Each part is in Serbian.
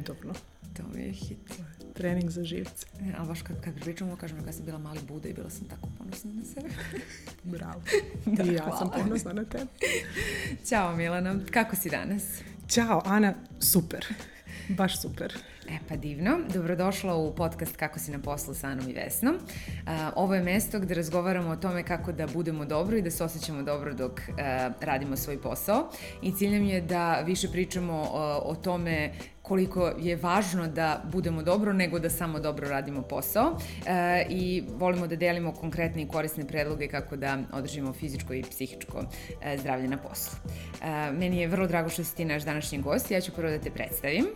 redovno. To mi je hit. Trening za živce. E, ali baš kad, kad pričamo, kažem kad sam bila mali Buda i bila sam tako ponosna na sebe. Bravo. Da, I ja hvala. sam ponosna na tebe. Ćao Milana, kako si danas? Ćao, Ana, super. Baš super. E pa divno, dobrodošla u podcast Kako si na poslu sa Anom i Vesnom. A, ovo je mesto gde razgovaramo o tome kako da budemo dobro i da se osjećamo dobro dok a, radimo svoj posao. I cilj nam je da više pričamo o, o tome koliko je važno da budemo dobro nego da samo dobro radimo posao e, i volimo da delimo konkretne i korisne predloge kako da održimo fizičko i psihičko e, zdravlje na poslu. E, meni je vrlo drago što si ti naš današnji gost, ja ću prvo da te predstavim.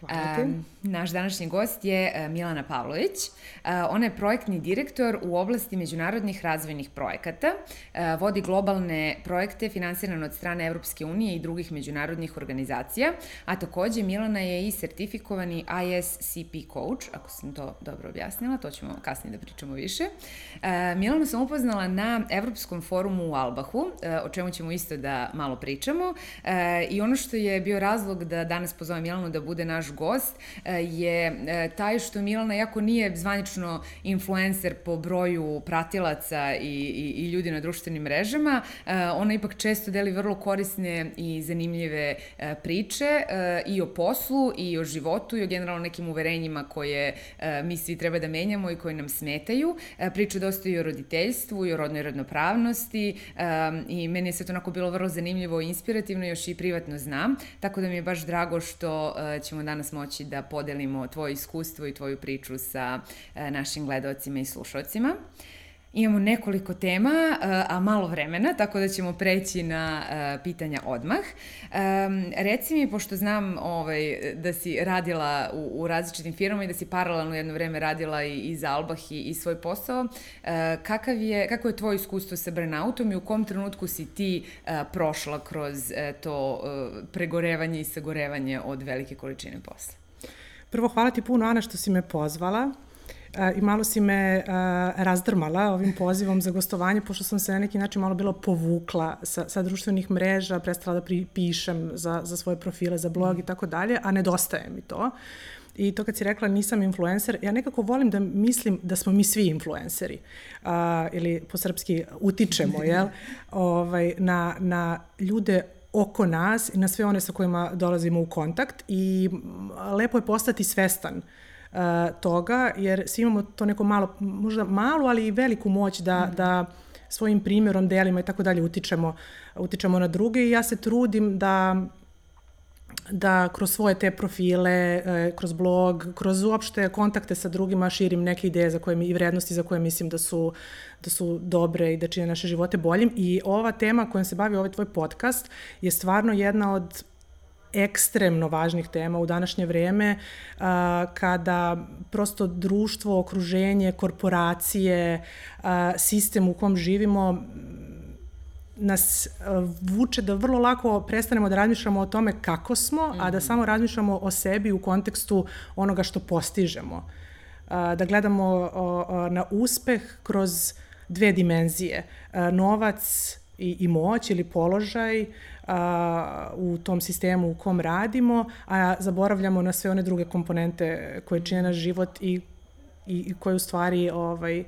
Hvala ti. Naš današnji gost je e, Milana Pavlović. E, ona je projektni direktor u oblasti međunarodnih razvojnih projekata, e, vodi globalne projekte finansirane od strane Evropske unije i drugih međunarodnih organizacija, a takođe Milana je i sertifikovani ISCP coach, ako sam to dobro objasnila, to ćemo kasnije da pričamo više. Milanu sam upoznala na Evropskom forumu u Albahu, o čemu ćemo isto da malo pričamo. I ono što je bio razlog da danas pozovem Milanu da bude naš gost e, je e, taj što Milana, jako nije zvanično influencer po broju pratilaca i, i, i ljudi na društvenim mrežama, e, ona ipak često deli vrlo korisne i zanimljive priče i o poslu i o životu i o generalno nekim uverenjima koje mi svi treba da menjamo i koji nam smetaju. Priča dosta i o roditeljstvu i o rodnoj ravnopravnosti e, i meni je sve to onako bilo vrlo zanimljivo i inspirativno, još i privatno znam, tako da mi je baš drago što e, ćemo danas moći da podelimo tvoje iskustvo i tvoju priču sa e, našim gledalcima i slušalcima. Imamo nekoliko tema, e, a malo vremena, tako da ćemo preći na e, pitanja odmah. Reci mi, pošto znam ovaj, da si radila u, u različitim firmama i da si paralelno jedno vreme radila i, i za Albah i, i svoj posao, uh, kakav je, kako je tvoje iskustvo sa burnoutom i u kom trenutku si ti prošla kroz to pregorevanje i sagorevanje od velike količine posla? Prvo, hvala ti puno, Ana, što si me pozvala. I malo si me razdrmala ovim pozivom za gostovanje, pošto sam se na neki način malo bilo povukla sa, sa društvenih mreža, prestala da pišem za, za svoje profile, za blog i tako dalje, a nedostaje mi to. I to kad si rekla nisam influencer, ja nekako volim da mislim da smo mi svi influenceri. Uh, ili po srpski utičemo, jel? ovaj, na, na ljude oko nas i na sve one sa kojima dolazimo u kontakt i lepo je postati svestan uh, toga, jer svi imamo to neko malo, možda malu, ali i veliku moć da, mm. da svojim primjerom, delima i tako dalje utičemo, utičemo na druge i ja se trudim da da kroz svoje te profile, kroz blog, kroz uopšte kontakte sa drugima širim neke ideje za koje mi, i vrednosti za koje mislim da su, da su dobre i da čine naše živote boljim. I ova tema kojom se bavi ovaj tvoj podcast je stvarno jedna od ekstremno važnih tema u današnje vreme a, kada prosto društvo, okruženje, korporacije, a, sistem u kom živimo nas vuče da vrlo lako prestanemo da razmišljamo o tome kako smo, a da mhm. samo razmišljamo o sebi u kontekstu onoga što postižemo. Da gledamo na uspeh kroz dve dimenzije. Novac i, i moć ili položaj a, u tom sistemu u kom radimo, a zaboravljamo na sve one druge komponente koje čine naš život i, i, i koje u stvari, ovaj,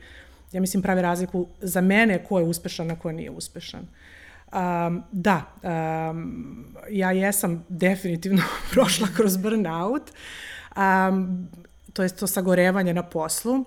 ja mislim, prave razliku za mene ko je uspešan, a ko nije uspešan. Um, da, um, ja jesam definitivno prošla kroz burnout, um, to je to sagorevanje na poslu.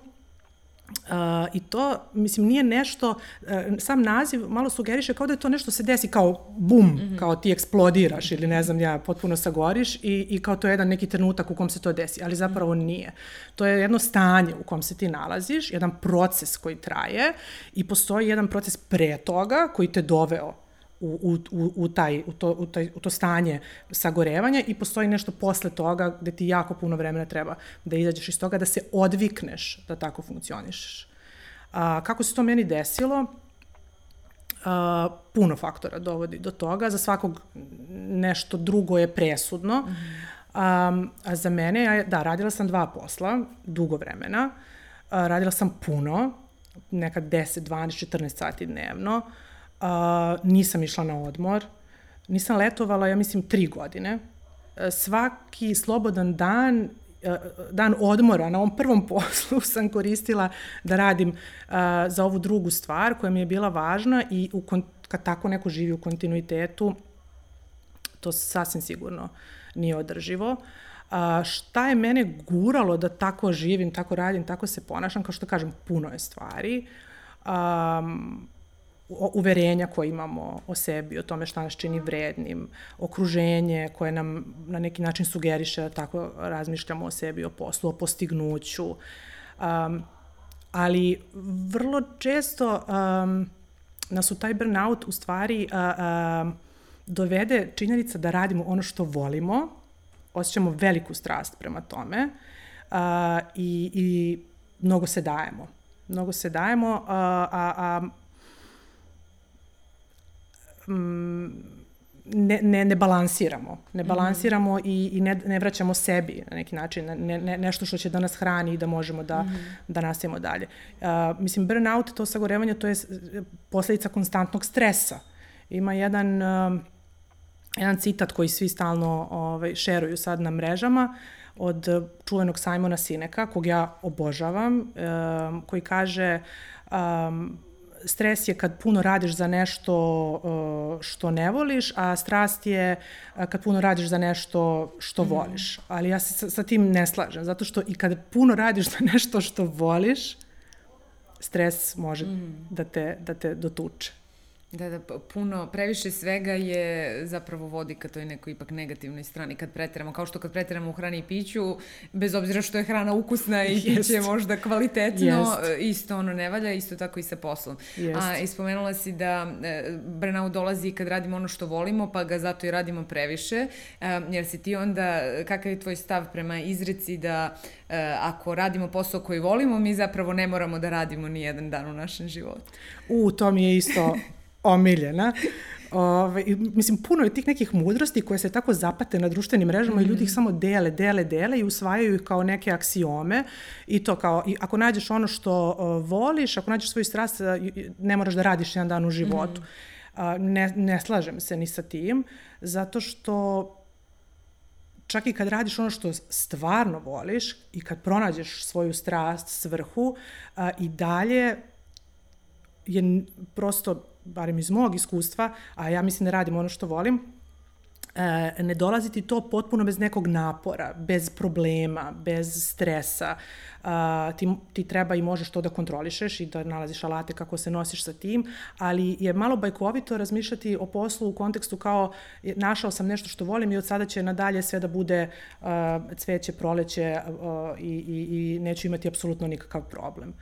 Uh, I to, mislim, nije nešto, uh, sam naziv malo sugeriše kao da je to nešto se desi kao bum, mm -hmm. kao ti eksplodiraš ili ne znam ja, potpuno sagoriš i, i kao to je jedan neki trenutak u kom se to desi, ali zapravo mhm. nije. To je jedno stanje u kom se ti nalaziš, jedan proces koji traje i postoji jedan proces pre toga koji te doveo u, u, u, taj, u, to, u, taj, u to stanje sagorevanja i postoji nešto posle toga gde ti jako puno vremena treba da izađeš iz toga, da se odvikneš da tako funkcionišeš. A, kako se to meni desilo? A, puno faktora dovodi do toga, za svakog nešto drugo je presudno, um, a za mene, ja, da, radila sam dva posla, dugo vremena, a, radila sam puno, nekad 10, 12, 14 sati dnevno, Uh, nisam išla na odmor. Nisam letovala, ja mislim, tri godine. svaki slobodan dan dan odmora na ovom prvom poslu sam koristila da radim uh, za ovu drugu stvar koja mi je bila važna i u, kad tako neko živi u kontinuitetu, to sasvim sigurno nije održivo. A, šta je mene guralo da tako živim, tako radim, tako se ponašam, kao što kažem, puno je stvari. Um, uverenja koje imamo o sebi, o tome šta nas čini vrednim, okruženje koje nam na neki način sugeriše da tako razmišljamo o sebi, o poslu, o postignuću. Um, ali vrlo često um, nas u taj burnout u stvari uh, uh, dovede činjenica da radimo ono što volimo, osjećamo veliku strast prema tome uh, i, i mnogo se dajemo. Mnogo se dajemo, uh, a, a mm, ne, ne, ne balansiramo. Ne mhm. balansiramo mm i, i ne, ne vraćamo sebi na neki način, ne, ne, nešto što će da nas hrani i da možemo da, mm da nastavimo dalje. Uh, mislim, burnout, to sagorevanje, to je posledica konstantnog stresa. Ima jedan... Uh, jedan citat koji svi stalno ovaj, šeruju sad na mrežama od čuvenog Simona Sineka, kog ja obožavam, um, koji kaže um, stres je kad puno radiš za nešto uh, što ne voliš, a strast je uh, kad puno radiš za nešto što mm. voliš. Ali ja se sa, sa tim ne slažem, zato što i kad puno radiš za nešto što voliš, stres može mm. da, te, da te dotuče. Da, da, puno, previše svega je zapravo vodi ka toj nekoj ipak negativnoj strani kad pretiramo, kao što kad pretiramo u hrani i piću, bez obzira što je hrana ukusna i Jest. piće možda kvalitetno, Jest. isto ono ne valja, isto tako i sa poslom. Jest. A ispomenula si da e, burnout dolazi kad radimo ono što volimo, pa ga zato i radimo previše, e, jer si ti onda, kakav je tvoj stav prema izreci da e, ako radimo posao koji volimo, mi zapravo ne moramo da radimo ni jedan dan u našem životu. U, to mi je isto omiljena. Ove, mislim, puno je tih nekih mudrosti koje se tako zapate na društvenim mrežama mm -hmm. i ljudi ih mhm. samo dele, dele, dele i usvajaju ih kao neke aksiome i to kao, i ako nađeš ono što uh, voliš, ako nađeš svoju strast, uh, ne moraš da radiš jedan dan u životu. Mm -hmm. uh, ne, ne slažem se ni sa tim, zato što čak i kad radiš ono što stvarno voliš i kad pronađeš svoju strast, svrhu, a, i dalje je prosto barem iz mog iskustva, a ja mislim da radim ono što volim, e, ne dolaziti to potpuno bez nekog napora, bez problema, bez stresa. ti, ti treba i možeš to da kontrolišeš i da nalaziš alate kako se nosiš sa tim, ali je malo bajkovito razmišljati o poslu u kontekstu kao našao sam nešto što volim i od sada će nadalje sve da bude cveće, proleće i, i, i neću imati apsolutno nikakav problem.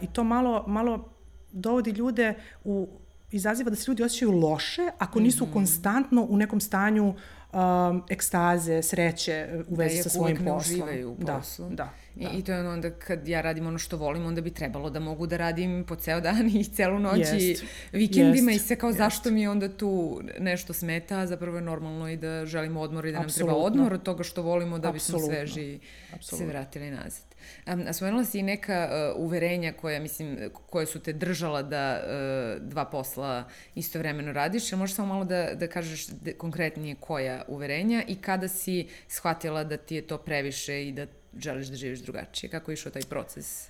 I to malo, malo dovodi ljude u izaziva da se ljudi osjećaju loše ako nisu mm -hmm. konstantno u nekom stanju um, ekstaze, sreće uh, u da, vezi da, sa svojim poslom. Da, u poslu. Da, da. I, da. I to je ono onda kad ja radim ono što volim, onda bi trebalo da mogu da radim po ceo dan i celu noć yes. i vikendima yes. i sve kao yes. zašto mi onda tu nešto smeta, zapravo je normalno i da želimo odmor i da nam Absolutno. treba odmor od toga što volimo da bismo sveži i se vratili nazad. Um, spomenula si i neka uh, uverenja koja, mislim, koje su te držala da uh, dva posla istovremeno radiš. Jel možeš samo malo da, da kažeš de, konkretnije koja uverenja i kada si shvatila da ti je to previše i da želiš da živiš drugačije? Kako je išao taj proces?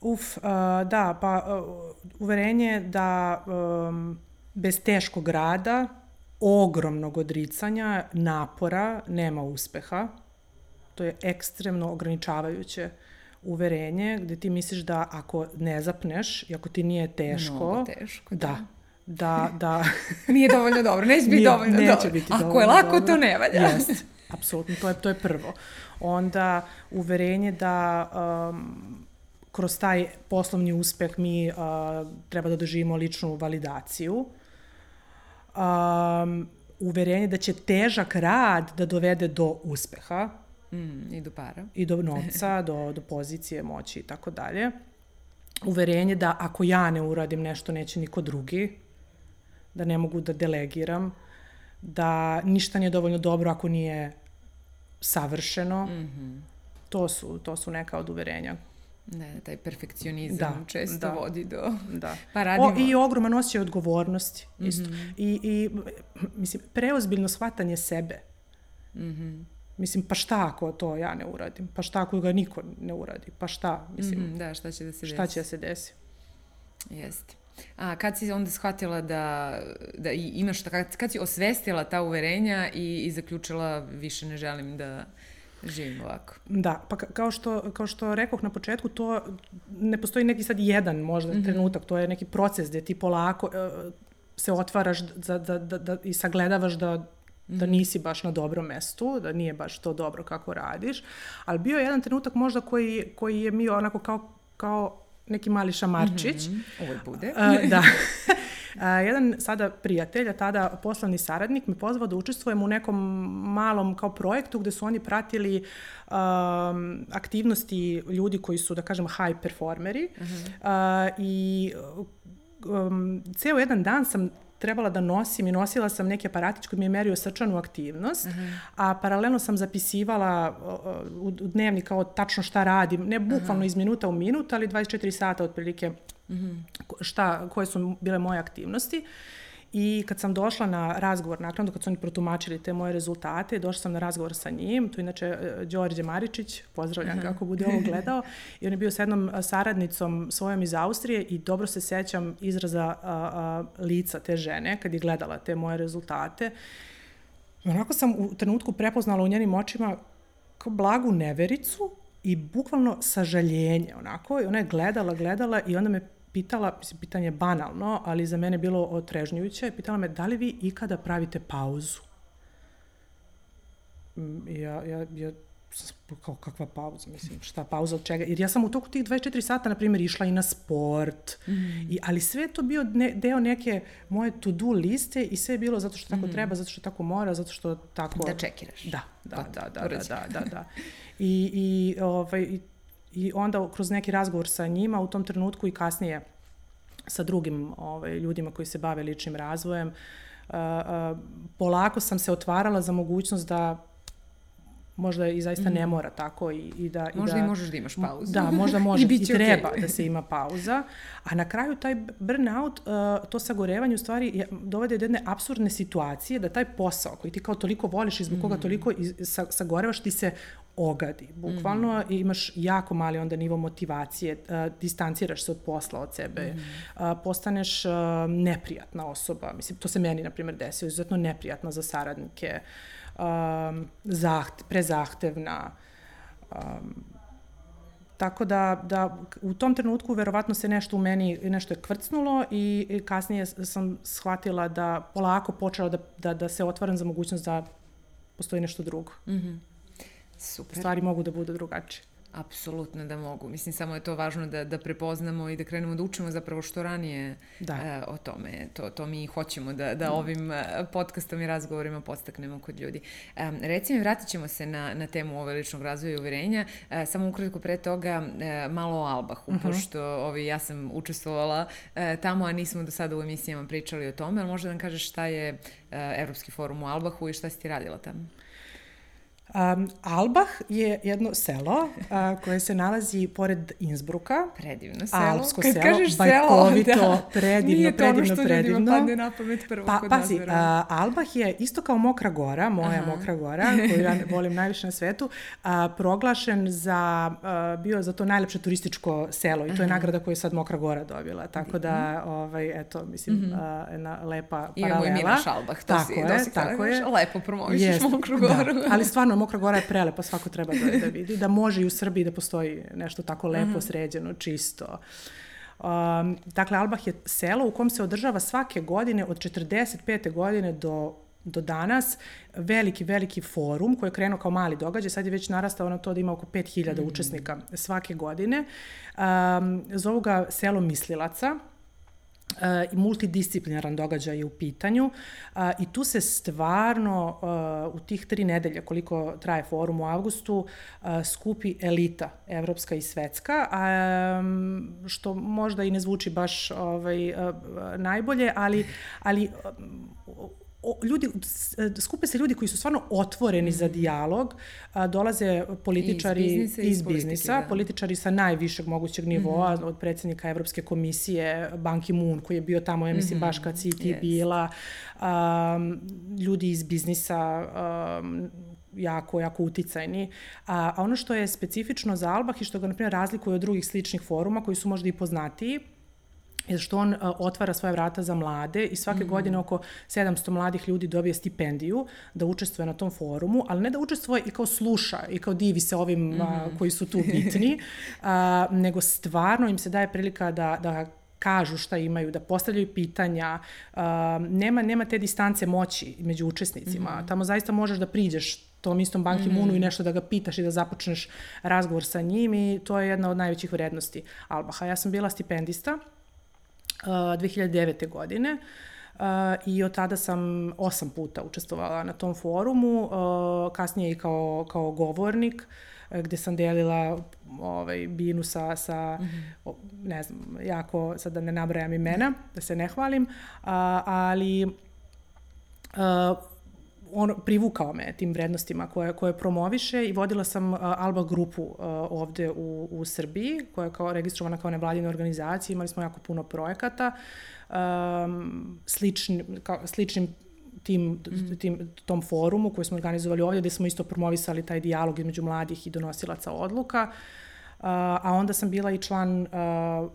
Uf, uh, da, pa uh, uverenje da um, bez teškog rada, ogromnog odricanja, napora, nema uspeha to je ekstremno ograničavajuće uverenje gde ti misliš da ako ne zapneš i ako ti nije teško, Mnogo teško da, da, da, da nije dovoljno dobro, neće biti nije, dovoljno neće dobro. Biti ako dovoljno je lako, dobro. to ne valja. Jeste, apsolutno, to je, to je prvo. Onda uverenje da um, kroz taj poslovni uspeh mi uh, treba da doživimo ličnu validaciju. Um, uverenje da će težak rad da dovede do uspeha, Mm, I do para. I do novca, do, do pozicije, moći i tako dalje. Uverenje da ako ja ne uradim nešto, neće niko drugi, da ne mogu da delegiram, da ništa nije dovoljno dobro ako nije savršeno. Mm -hmm. to, su, to su neka od uverenja Ne, taj perfekcionizam da, često da, vodi do... Da. Pa radimo... O, I ogroman osjećaj odgovornosti isto. Mm -hmm. I, I, mislim, preozbiljno shvatanje sebe Mm -hmm. Mislim, pa šta ako to ja ne uradim? Pa šta ako ga niko ne uradi? Pa šta? Mislim, mm -hmm, da, šta će da se desi? Šta će da se desi? Jeste. A kad si onda shvatila da, da imaš, kad, kad si osvestila ta uverenja i, i zaključila više ne želim da živim ovako? Da, pa kao što, kao što rekoh na početku, to ne postoji neki sad jedan možda mm -hmm. trenutak, to je neki proces gde ti polako uh, se otvaraš da, da, da, da, i sagledavaš da da mhm. nisi baš na dobrom mestu, da nije baš to dobro kako radiš, ali bio je jedan trenutak možda koji, koji je mi onako kao, kao neki mali šamarčić. Mm -hmm. Ovo bude. Uh, da. Uh, jedan sada prijatelj, a tada poslovni saradnik, me pozvao da učestvujem u nekom malom kao projektu gde su oni pratili um, aktivnosti ljudi koji su, da kažem, high performeri. Mm -hmm. uh, I um, ceo jedan dan sam trebala da nosim i nosila sam neki aparatić koji mi je merio srčanu aktivnost, uh -huh. a paralelno sam zapisivala uh, u dnevnik kao tačno šta radim, ne bukvalno uh -huh. iz minuta u minut, ali 24 sata otprilike uh -huh. šta, koje su bile moje aktivnosti. Uh, I kad sam došla na razgovor naknadno, kad su oni protumačili te moje rezultate, došla sam na razgovor sa njim, tu inače e, Đorđe Maričić, pozdravljam uh -huh. kako bude ovo gledao, i on je bio sa jednom e, saradnicom svojom iz Austrije i dobro se sećam izraza a, a, lica te žene kad je gledala te moje rezultate. I onako sam u trenutku prepoznala u njenim očima kao blagu nevericu i bukvalno sažaljenje onako i ona je gledala, gledala i onda me pitala, mislim, pitanje je banalno, ali za mene bilo otrežnjujuće, pitala me da li vi ikada pravite pauzu? Mm, ja, ja, ja kao kakva pauza, mislim, šta pauza od čega? Jer ja sam u toku tih 24 sata, na primjer, išla i na sport, mm. i, ali sve je to bio ne, deo neke moje to-do liste i sve je bilo zato što tako mm. treba, zato što tako mora, zato što tako... Da čekiraš. Da, da, da, da, da, da, da, da. I, i, ovaj, i I onda kroz neki razgovor sa njima u tom trenutku i kasnije sa drugim ovaj, ljudima koji se bave ličnim razvojem, uh, uh, polako sam se otvarala za mogućnost da možda i zaista ne mora tako i, i da... Možda i, da, i možeš da imaš pauzu. Da, možda može i, i treba okay. da se ima pauza. A na kraju taj burnout, uh, to sagorevanje u stvari dovede do jedne absurdne situacije da taj posao koji ti kao toliko voliš i zbog mm. koga toliko iz, sa, sagorevaš ti se ogadi. Bukvalno mm. imaš jako mali onda nivo motivacije, uh, distanciraš se od posla, od sebe, mm. uh, postaneš uh, neprijatna osoba. Mislim, to se meni, na primjer, desio, izuzetno neprijatna za saradnike. Um, zaht, prezahtevna. Um, tako da, da u tom trenutku verovatno se nešto u meni, nešto je kvrcnulo i kasnije sam shvatila da polako počela da, da, da se otvaram za mogućnost da postoji nešto drugo. Mm -hmm. Super. Stvari mogu da budu drugačije. Apsolutno da mogu. Mislim, samo je to važno da, da prepoznamo i da krenemo da učimo zapravo što ranije da. uh, o tome. To, to mi hoćemo da, da ovim uh, podcastom i razgovorima podstaknemo kod ljudi. Um, reci mi, vratit ćemo se na, na temu ove ličnog razvoja i uverenja. Uh, samo ukratko pre toga uh, malo o Albahu, uh mhm. -huh. pošto ovi, ja sam učestvovala uh, tamo, a nismo do sada u emisijama pričali o tome, ali možda da nam kažeš šta je uh, Evropski forum u Albahu i šta si ti radila tamo? Um, Albach je jedno selo uh, koje se nalazi pored Innsbruka. Predivno selo. Alpsko Kad selo, kažeš bajkovito, selo, da. predivno, Nije to predivno, ono što predivno. ljudima padne na pamet prvo pa, kod pazi, nas. Uh, Albach je isto kao Mokra gora, moja Aha. Mokra gora, koju ja volim najviše na svetu, uh, proglašen za, uh, bio za to najlepše turističko selo i to Aha. je nagrada koju je sad Mokra gora dobila. Tako da, ovaj, eto, mislim, mm -hmm. uh, jedna lepa paralela. Imamo i mi naš Albach, to tako si, je, si tako je. lepo promovišeš Mokru da. goru. Da, ali stvarno, Mokra Gora je prelepa, svako treba da, da vidi, da može i u Srbiji da postoji nešto tako lepo, Aha. sređeno, čisto. Um, dakle, Albah je selo u kom se održava svake godine od 45. godine do do danas veliki, veliki forum koji je krenuo kao mali događaj, sad je već narastao na to da ima oko 5000 mm. učesnika svake godine. Um, zovu ga selo mislilaca i multidisciplinaran događaj je u pitanju i tu se stvarno u tih tri nedelje koliko traje forum u avgustu skupi elita evropska i svetska, a, što možda i ne zvuči baš ovaj, najbolje, ali, ali o, ljudi, skupe se ljudi koji su stvarno otvoreni mm. za dijalog, a, dolaze političari iz biznisa, iz biznisa politike, da. političari sa najvišeg mogućeg nivoa, mm. od predsednika Evropske komisije, Ban Ki-moon, koji je bio tamo, ja mislim, mm. baš kad si ti yes. bila, um, ljudi iz biznisa, um, jako, jako uticajni. A, a ono što je specifično za Albah i što ga, na primjer, razlikuje od drugih sličnih foruma koji su možda i poznatiji, je što on uh, otvara svoje vrata za mlade i svake mm godine oko 700 mladih ljudi dobije stipendiju da učestvuje na tom forumu, ali ne da učestvuje i kao sluša i kao divi se ovim mm -hmm. uh, koji su tu bitni, uh, nego stvarno im se daje prilika da, da kažu šta imaju, da postavljaju pitanja, uh, nema, nema te distance moći među učesnicima. Mm -hmm. Tamo zaista možeš da priđeš tom istom Banki mm -hmm. I nešto da ga pitaš i da započneš razgovor sa njim i to je jedna od najvećih vrednosti Albaha. Ja sam bila stipendista 2009. godine uh, i od tada sam osam puta učestvovala na tom forumu, uh, kasnije i kao, kao govornik, gde sam delila ovaj, binu sa, sa mm -hmm. ne znam, jako, sad da ne nabrajam imena, da se ne hvalim, a, ali on privukao me tim vrednostima koje, koje promoviše i vodila sam uh, Alba grupu uh, ovde u, u Srbiji, koja je kao registrovana kao nevladina organizacija, imali smo jako puno projekata, um, slični, kao, sličnim tim, mm. tim, tom forumu koji smo organizovali ovde, gde smo isto promovisali taj dijalog između mladih i donosilaca odluka. Uh, a onda sam bila i član uh,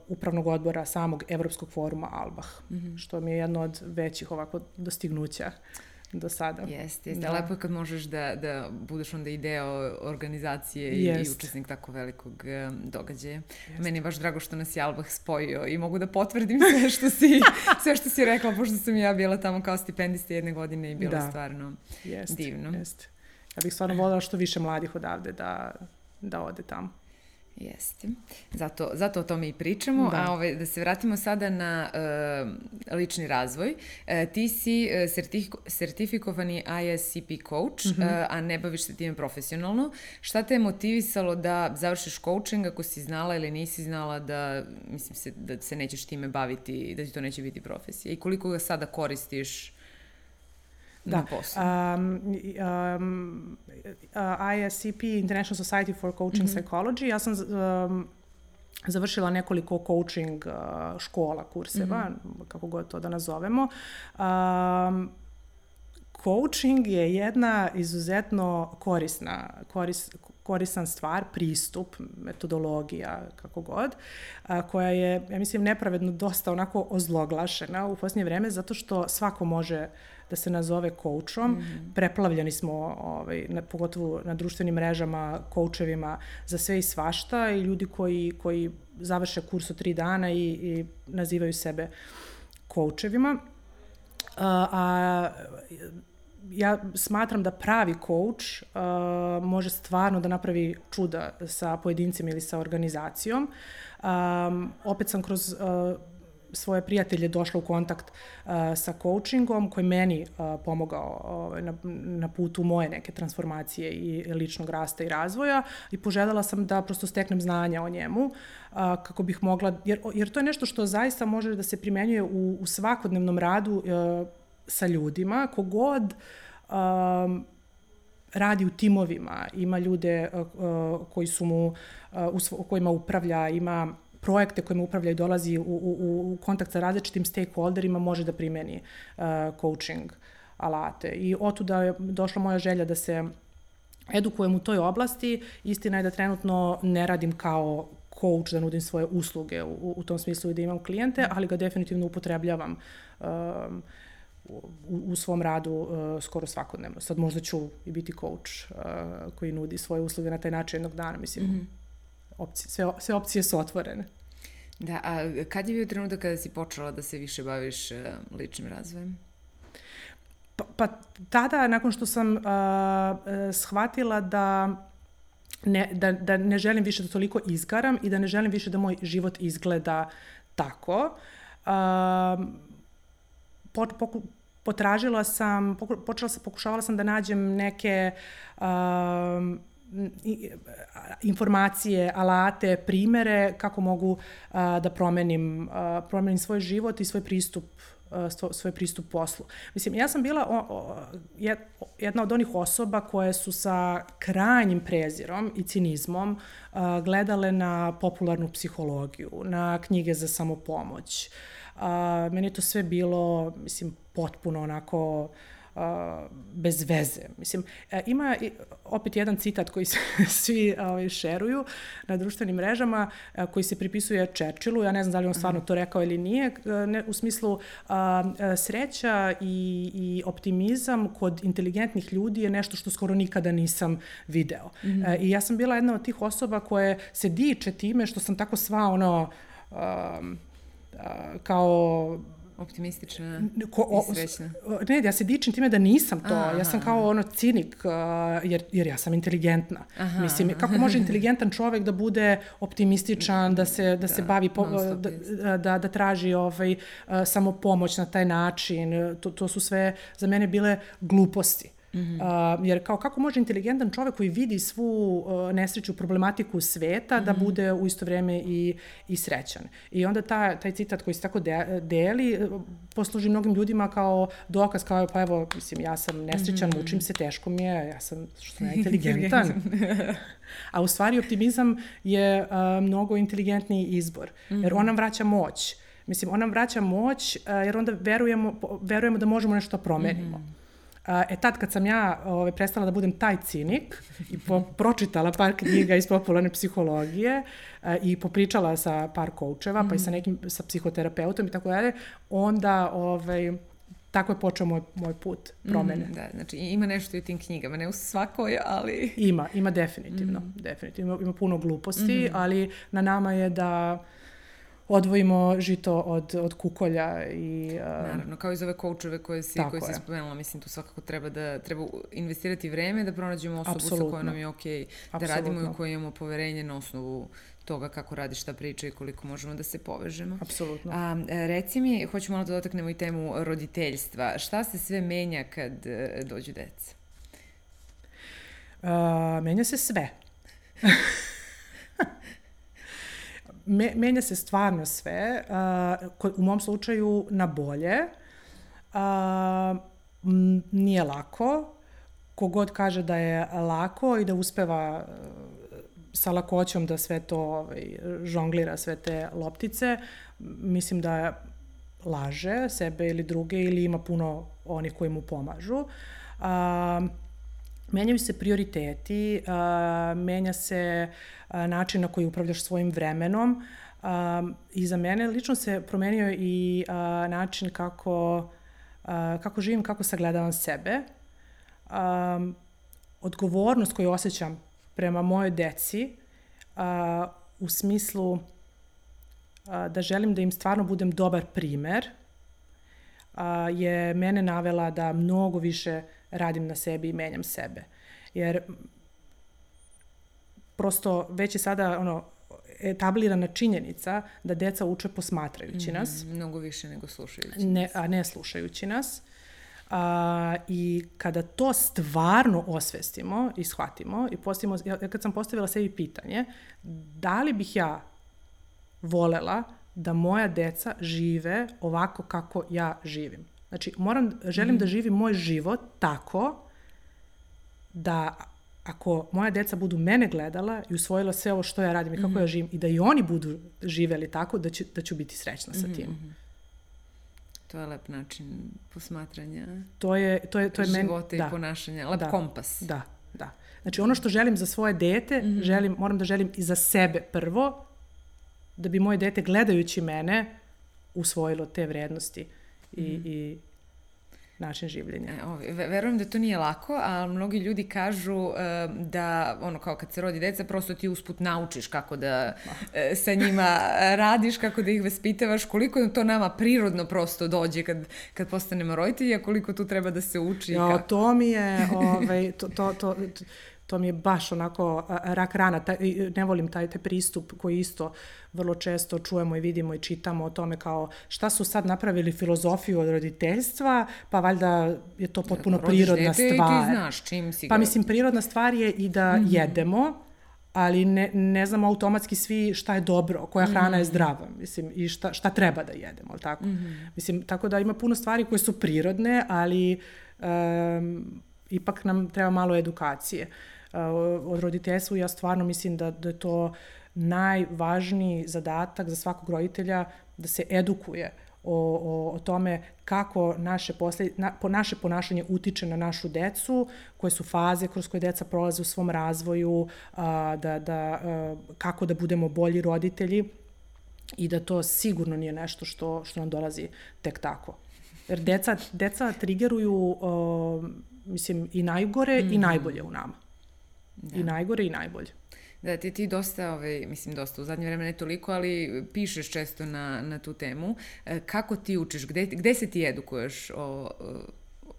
upravnog odbora samog Evropskog foruma Albah, mm -hmm. što mi je jedno od većih ovako dostignuća do sada. Jeste, jeste. Da. Lepo je kad možeš da, da budeš onda i deo organizacije i, i učesnik tako velikog događaja. Jest. Meni je baš drago što nas je Albah spojio i mogu da potvrdim sve što si, sve što si rekla, pošto sam ja bila tamo kao stipendista jedne godine i bilo da. stvarno jest, divno. Jeste. Ja bih stvarno voljela što više mladih odavde da, da ode tamo. Jeste. Zato, zato o tome i pričamo. Da. A ove, da se vratimo sada na uh, lični razvoj. Uh, ti si uh, sertif, sertifikovani ISCP coach, mm -hmm. uh, a ne baviš se time profesionalno. Šta te je motivisalo da završiš coaching ako si znala ili nisi znala da, mislim se, da se nećeš time baviti, da ti to neće biti profesija? I koliko ga sada koristiš da. na poslu? Um, um, uh, ISCP, International Society for Coaching mm -hmm. Psychology, ja sam um, završila nekoliko coaching uh, škola, kurseva, mm -hmm. kako god to da nazovemo. Um, coaching je jedna izuzetno korisna, koris, korisan stvar, pristup, metodologija, kako god, a, koja je, ja mislim, nepravedno dosta onako ozloglašena u posljednje vreme, zato što svako može uh, da se nazove koučom. Mm -hmm. Preplavljeni smo, ovaj, na, pogotovo na društvenim mrežama, koučevima za sve i svašta i ljudi koji, koji završe kurs od tri dana i, i nazivaju sebe koučevima. A, a ja smatram da pravi coach uh, može stvarno da napravi čuda sa pojedincima ili sa organizacijom. Um, opet sam kroz uh, svoje prijatelje došla u kontakt uh, sa coachingom koji meni uh, pomogao uh, na, na putu moje neke transformacije i ličnog rasta i razvoja i poželjala sam da prosto steknem znanja o njemu uh, kako bih mogla, jer, jer to je nešto što zaista može da se primenjuje u, u svakodnevnom radu uh, sa ljudima, kogod um, radi u timovima, ima ljude uh, uh, koji su mu, uh, u kojima upravlja, ima projekte kojima upravlja i dolazi u, u, u kontakt sa različitim stakeholderima može da primeni uh, coaching alate. I otuda je došla moja želja da se edukujem u toj oblasti. Istina je da trenutno ne radim kao coach da nudim svoje usluge u, u tom smislu i da imam klijente, ali ga definitivno upotrebljavam um, u, u svom radu uh, skoro svakodnevno. Sad možda ću i biti coach uh, koji nudi svoje usluge na taj način jednog dana, mislim. Mm -hmm opcije, sve, sve opcije su otvorene. Da, a kad je bio trenutak kada si počela da se više baviš uh, ličnim razvojem? Pa, pa tada, nakon što sam uh, shvatila da ne, da, da ne želim više da toliko izgaram i da ne želim više da moj život izgleda tako, uh, po, po, potražila sam, počela sam, pokušavala sam da nađem neke uh, informacije, alate, primere kako mogu a, da promenim, a, promenim svoj život i svoj pristup svoj pristup poslu. Mislim, ja sam bila o, o, jedna od onih osoba koje su sa krajnjim prezirom i cinizmom a, gledale na popularnu psihologiju, na knjige za samopomoć. A, meni je to sve bilo, mislim, potpuno onako bez veze. Mislim, e, ima opet jedan citat koji se svi ovaj, šeruju na društvenim mrežama, koji se pripisuje Churchillu, ja ne znam da li on stvarno to rekao ili nije, ne, u smislu a, sreća i, i optimizam kod inteligentnih ljudi je nešto što skoro nikada nisam video. Mm -hmm. e, I ja sam bila jedna od tih osoba koje se diče time što sam tako sva ono um, kao optimistična ko, o, i srećna. Ne, ja se dičim time da nisam to. Aha, ja sam kao ono cinik, uh, jer, jer ja sam inteligentna. Aha, Mislim, kako može inteligentan čovek da bude optimističan, da se, da, da se bavi, po, da, da, da traži ovaj, uh, samo pomoć na taj način. To, to su sve za mene bile gluposti. Mm -hmm. uh, jer kao kako može inteligentan čovek koji vidi svu uh, nesreću, problematiku sveta, mm -hmm. da mhm. bude u isto vreme i, i srećan. I onda ta, taj citat koji se tako de, deli, posluži mnogim ljudima kao dokaz, kao pa evo, mislim, ja sam nesrećan, mm -hmm. mučim se, teško mi je, ja sam, što sam inteligentan. A u stvari optimizam je uh, mnogo inteligentniji izbor, mm -hmm. jer on nam vraća moć. Mislim, on nam vraća moć uh, jer onda verujemo, verujemo da možemo nešto da promenimo. Mm -hmm. E tad kad sam ja ove, ovaj, prestala da budem taj cinik i po, pročitala par knjiga iz popularne psihologije e, i popričala sa par koučeva, mm. pa i sa mhm. nekim sa psihoterapeutom i tako dalje, onda ovaj, tako je počeo moj, moj put promene. Mm, da, znači ima nešto i u tim knjigama, ne u svakoj, ali... Ima, ima definitivno, mm. definitivno. Ima, ima puno gluposti, mm. ali na nama je da odvojimo žito od, od kukolja i... Uh, Naravno, kao iz ove koučeve koje si, koje si spomenula, mislim, tu svakako treba da treba investirati vreme da pronađemo osobu Absolutno. sa kojom nam je okay da radimo i u kojoj imamo poverenje na osnovu toga kako radi šta priča i koliko možemo da se povežemo. Apsolutno. A, reci mi, hoću malo da dotaknemo i temu roditeljstva. Šta se sve menja kad e, dođu deca? Uh, menja se sve. me, menja se stvarno sve, uh, u mom slučaju na bolje. Uh, m, nije lako, kogod kaže da je lako i da uspeva sa lakoćom da sve to ovaj, žonglira, sve te loptice, mislim da laže sebe ili druge ili ima puno onih koji mu pomažu. Uh, menjaju se prioriteti, uh, menja se uh, način na koji upravljaš svojim vremenom uh, i za mene lično se promenio i uh, način kako, uh, kako živim, kako sagledavam sebe. Um, odgovornost koju osjećam prema mojoj deci uh, u smislu uh, da želim da im stvarno budem dobar primer uh, je mene navela da mnogo više radim na sebi i menjam sebe. Jer prosto već je sada ono, etablirana činjenica da deca uče posmatrajući mm, nas. Mnogo više nego slušajući ne, A ne slušajući nas. A, I kada to stvarno osvestimo i shvatimo i postavimo, ja, kad sam postavila sebi pitanje, da li bih ja volela da moja deca žive ovako kako ja živim? Znači, moram, želim mm. da živim moj život tako da ako moja deca budu mene gledala i usvojila sve ovo što ja radim i kako mm -hmm. ja živim i da i oni budu živeli tako, da ću, da ću biti srećna sa tim. Mm -hmm. To je lep način posmatranja to je, to je, to je života men... i da. ponašanja, lep da. kompas. Da, da. Znači ono što želim za svoje dete, mm -hmm. želim, moram da želim i za sebe prvo, da bi moje dete gledajući mene usvojilo te vrednosti i, mm. i način življenja. E, ovi, verujem da to nije lako, a mnogi ljudi kažu uh, da, ono, kao kad se rodi deca, prosto ti usput naučiš kako da uh, sa njima radiš, kako da ih vaspitavaš, koliko to nama prirodno prosto dođe kad, kad postanemo roditelji, a koliko tu treba da se uči. Jo, kako... to mi je, ovaj, to, to, to, to to mi je baš onako rak rana, taj, ne volim taj, taj pristup koji isto vrlo često čujemo i vidimo i čitamo o tome kao šta su sad napravili filozofiju od roditeljstva, pa valjda je to potpuno Rodiš prirodna stvar. I ti znaš čim si Pa mislim, prirodna stvar je i da mm -hmm. jedemo, ali ne, ne znamo automatski svi šta je dobro, koja hrana mm -hmm. je zdrava, mislim, i šta, šta treba da jedemo, ali tako? Mm -hmm. Mislim, tako da ima puno stvari koje su prirodne, ali um, ipak nam treba malo edukacije. Uh, od roditeljstvu, ja stvarno mislim da, da je to najvažniji zadatak za svakog roditelja da se edukuje o, o, o tome kako naše, posled, na, po, naše ponašanje utiče na našu decu, koje su faze kroz koje deca prolaze u svom razvoju, a, da, da, a, kako da budemo bolji roditelji i da to sigurno nije nešto što, što nam dolazi tek tako. Jer deca, deca trigeruju, uh, mislim, i najgore mm -hmm. i mhm. najbolje u nama. Da. I najgore i najbolje. Da, ti, ti dosta, ovaj, mislim dosta, u zadnje vreme ne toliko, ali pišeš često na, na tu temu. E, kako ti učiš? Gde, gde se ti edukuješ o, o,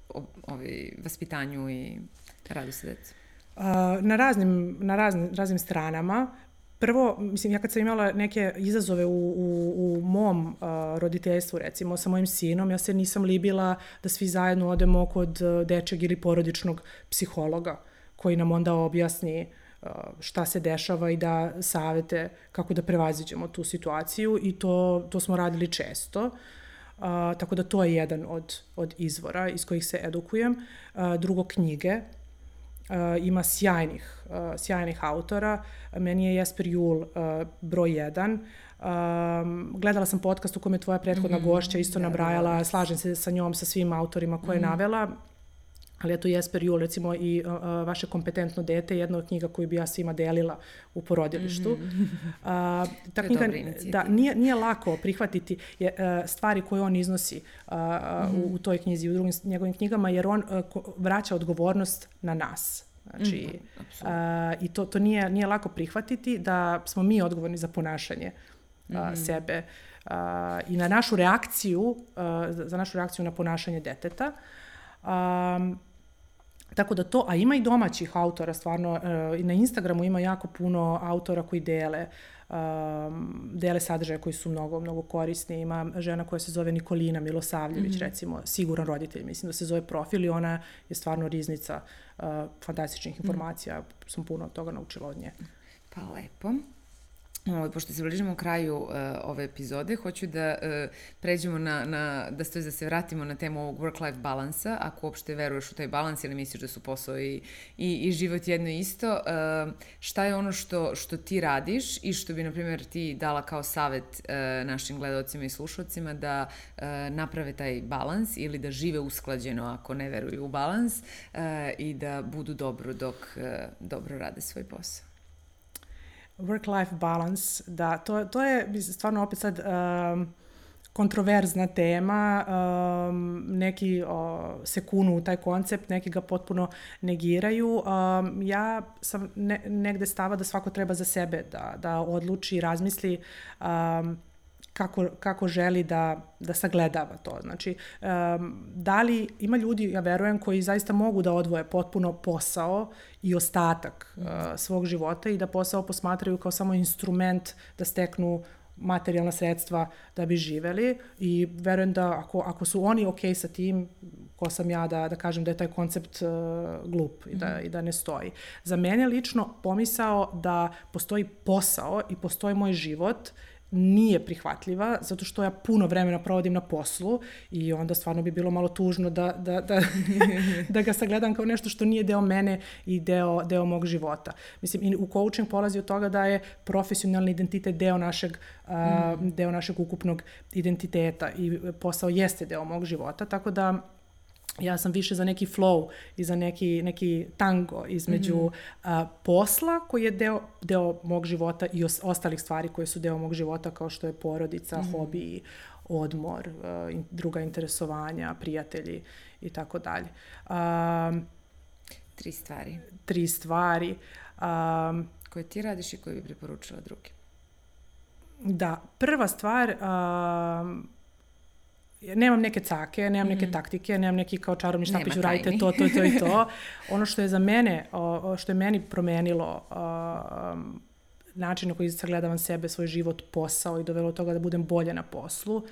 o ovaj, vaspitanju i radu sa decom? Na raznim, na raznim, raznim stranama. Prvo, mislim, ja kad sam imala neke izazove u, u, u mom uh, roditeljstvu, recimo, sa mojim sinom, ja se nisam libila da svi zajedno odemo kod dečeg ili porodičnog psihologa, koji nam onda objasni uh, šta se dešava i da savete kako da prevaziđemo tu situaciju i to, to smo radili često. Uh, tako da to je jedan od, od izvora iz kojih se edukujem. Uh, drugo, knjige uh, ima sjajnih, uh, sjajnih autora. Meni je Jesper Jul uh, broj jedan. Um, gledala sam podcast u kome je tvoja prethodna mm -hmm. gošća isto da, nabrajala, da, da. slažem se sa njom, sa svim autorima koje mm -hmm. je navela ali eto Jesper Jul recimo i uh, vaše kompetentno dete jedna od knjiga koju bi ja svima delila u porodilištu. Mm -hmm. uh, ta knjiga da nije nije lako prihvatiti je, uh, stvari koje on iznosi uh, mm -hmm. u, u toj knjizi i u drugim njegovim knjigama jer on uh, vraća odgovornost na nas. Znači, mm -hmm, uh, i to, to nije, nije lako prihvatiti da smo mi odgovorni za ponašanje uh, mm -hmm. sebe uh, i na našu reakciju, uh, za našu reakciju na ponašanje deteta. Um, Tako da to, a ima i domaćih autora, stvarno, i na Instagramu ima jako puno autora koji dele, um, dele sadržaje koji su mnogo, mnogo korisni. Ima žena koja se zove Nikolina Milosavljević, mm -hmm. recimo, siguran roditelj, mislim da se zove profil i ona je stvarno riznica uh, fantastičnih mhm. informacija. Mm -hmm. Sam puno toga naučila od nje. Pa lepo. Ovaj, pošto se bližimo kraju uh, ove epizode, hoću da uh, pređemo na, na, da stoji da se vratimo na temu ovog work-life balansa, ako uopšte veruješ u taj balans ili misliš da su posao i, i, i život jedno isto, uh, šta je ono što, što ti radiš i što bi, na primjer, ti dala kao savet uh, našim gledalcima i slušalcima da uh, naprave taj balans ili da žive usklađeno ako ne veruju u balans uh, i da budu dobro dok uh, dobro rade svoj posao? Work-life balance, da, to, to je stvarno opet sad um, kontroverzna tema, um, neki o, se kunu u taj koncept, neki ga potpuno negiraju. Um, ja sam ne, negde stava da svako treba za sebe da, da odluči razmisli um, kako, kako želi da, da sagledava to. Znači, um, da li ima ljudi, ja verujem, koji zaista mogu da odvoje potpuno posao i ostatak uh, svog života i da posao posmatraju kao samo instrument da steknu materijalna sredstva da bi živeli i verujem da ako, ako su oni ok sa tim, ko sam ja da, da kažem da je taj koncept uh, glup i da, mm. i da ne stoji. Za mene lično pomisao da postoji posao i postoji moj život nije prihvatljiva, zato što ja puno vremena provodim na poslu i onda stvarno bi bilo malo tužno da, da, da, da ga sagledam kao nešto što nije deo mene i deo, deo mog života. Mislim, i u coaching polazi od toga da je profesionalni identitet deo našeg, mm. uh, deo našeg ukupnog identiteta i posao jeste deo mog života, tako da ja sam više za neki flow i za neki, neki tango između mm -hmm. a, posla koji je deo, deo mog života i os, ostalih stvari koje su deo mog života kao što je porodica, mm -hmm. hobi, odmor, a, in, druga interesovanja, prijatelji i tako dalje. Tri stvari. Tri stvari. A, koje ti radiš i koje bi preporučila drugi. Da, prva stvar, a, nemam neke cake, nemam neke mm. taktike, nemam neki kao čarobni štapić, uradite to, to, to i to. ono što je za mene, o, što je meni promenilo o, način na koji sagledavam sebe, svoj život, posao i dovelo toga da budem bolje na poslu.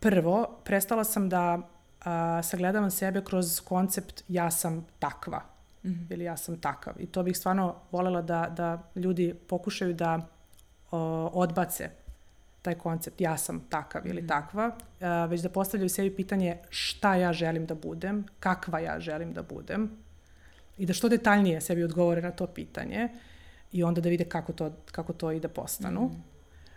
Prvo, prestala sam da a, sagledavam sebe kroz koncept ja sam takva mm -hmm. ili ja sam takav. I to bih stvarno volela da, da ljudi pokušaju da o, odbace taj koncept ja sam takav ili mm. takva, uh, već da postavljaju sebi pitanje šta ja želim da budem, kakva ja želim da budem i da što detaljnije sebi odgovore na to pitanje i onda da vide kako to, kako to i da postanu. Mm.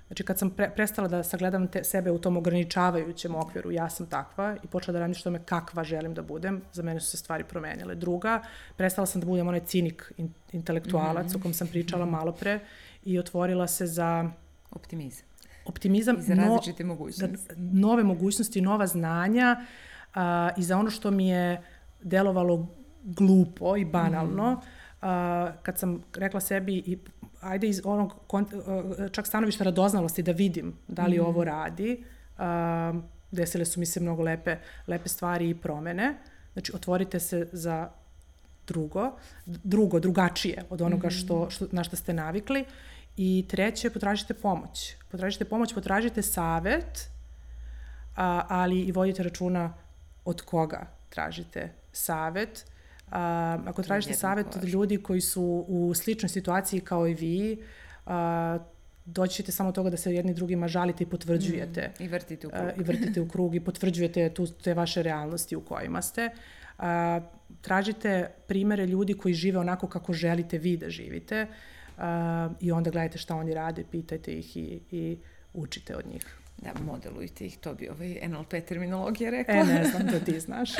Znači kad sam pre, prestala da sagledam te, sebe u tom ograničavajućem okviru, ja sam takva i počela da radim što me kakva želim da budem, za mene su se stvari promenile. Druga, prestala sam da budem onaj cinik in, intelektualac mm o kom sam pričala malo pre i otvorila se za... Optimizam. Optimizam. I za različite no, mogućnosti. Za nove mogućnosti, nova znanja a, i za ono što mi je delovalo glupo i banalno, mm. a, kad sam rekla sebi i ajde iz onog čak stanovišta radoznalosti da vidim da li mm. ovo radi, a, desile su mi se mnogo lepe, lepe stvari i promene. Znači, otvorite se za drugo, drugo, drugačije od onoga što, mhm. što, na što ste navikli. I treće, potražite pomoć. Potražite pomoć, potražite savet, a, ali i vodite računa od koga tražite savet. A, ako tražite savet od ljudi koji su u sličnoj situaciji kao i vi, a, doći ćete samo toga da se jedni drugima žalite i potvrđujete. Mm, I vrtite u krug. A, I vrtite u krug i potvrđujete tu, te vaše realnosti u kojima ste. A, tražite primere ljudi koji žive onako kako želite vi da živite a, i onda gledajte šta oni rade, pitajte ih i, i učite od njih. Da, modelujte ih, to bi ovaj NLP terminologija rekla. E, ne znam da ti znaš.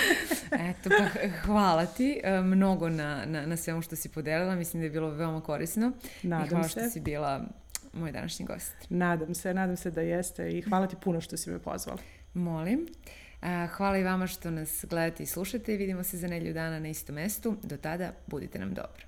Eto, pa hvala ti e, mnogo na, na, na svemu što si podelila. Mislim da je bilo veoma korisno. Nadam I hvala se. što si bila moj današnji gost. Nadam se, nadam se da jeste i hvala ti puno što si me pozvala. Molim. Hvala i vama što nas gledate i slušate i vidimo se za nedlju dana na istom mestu. Do tada, budite nam dobro.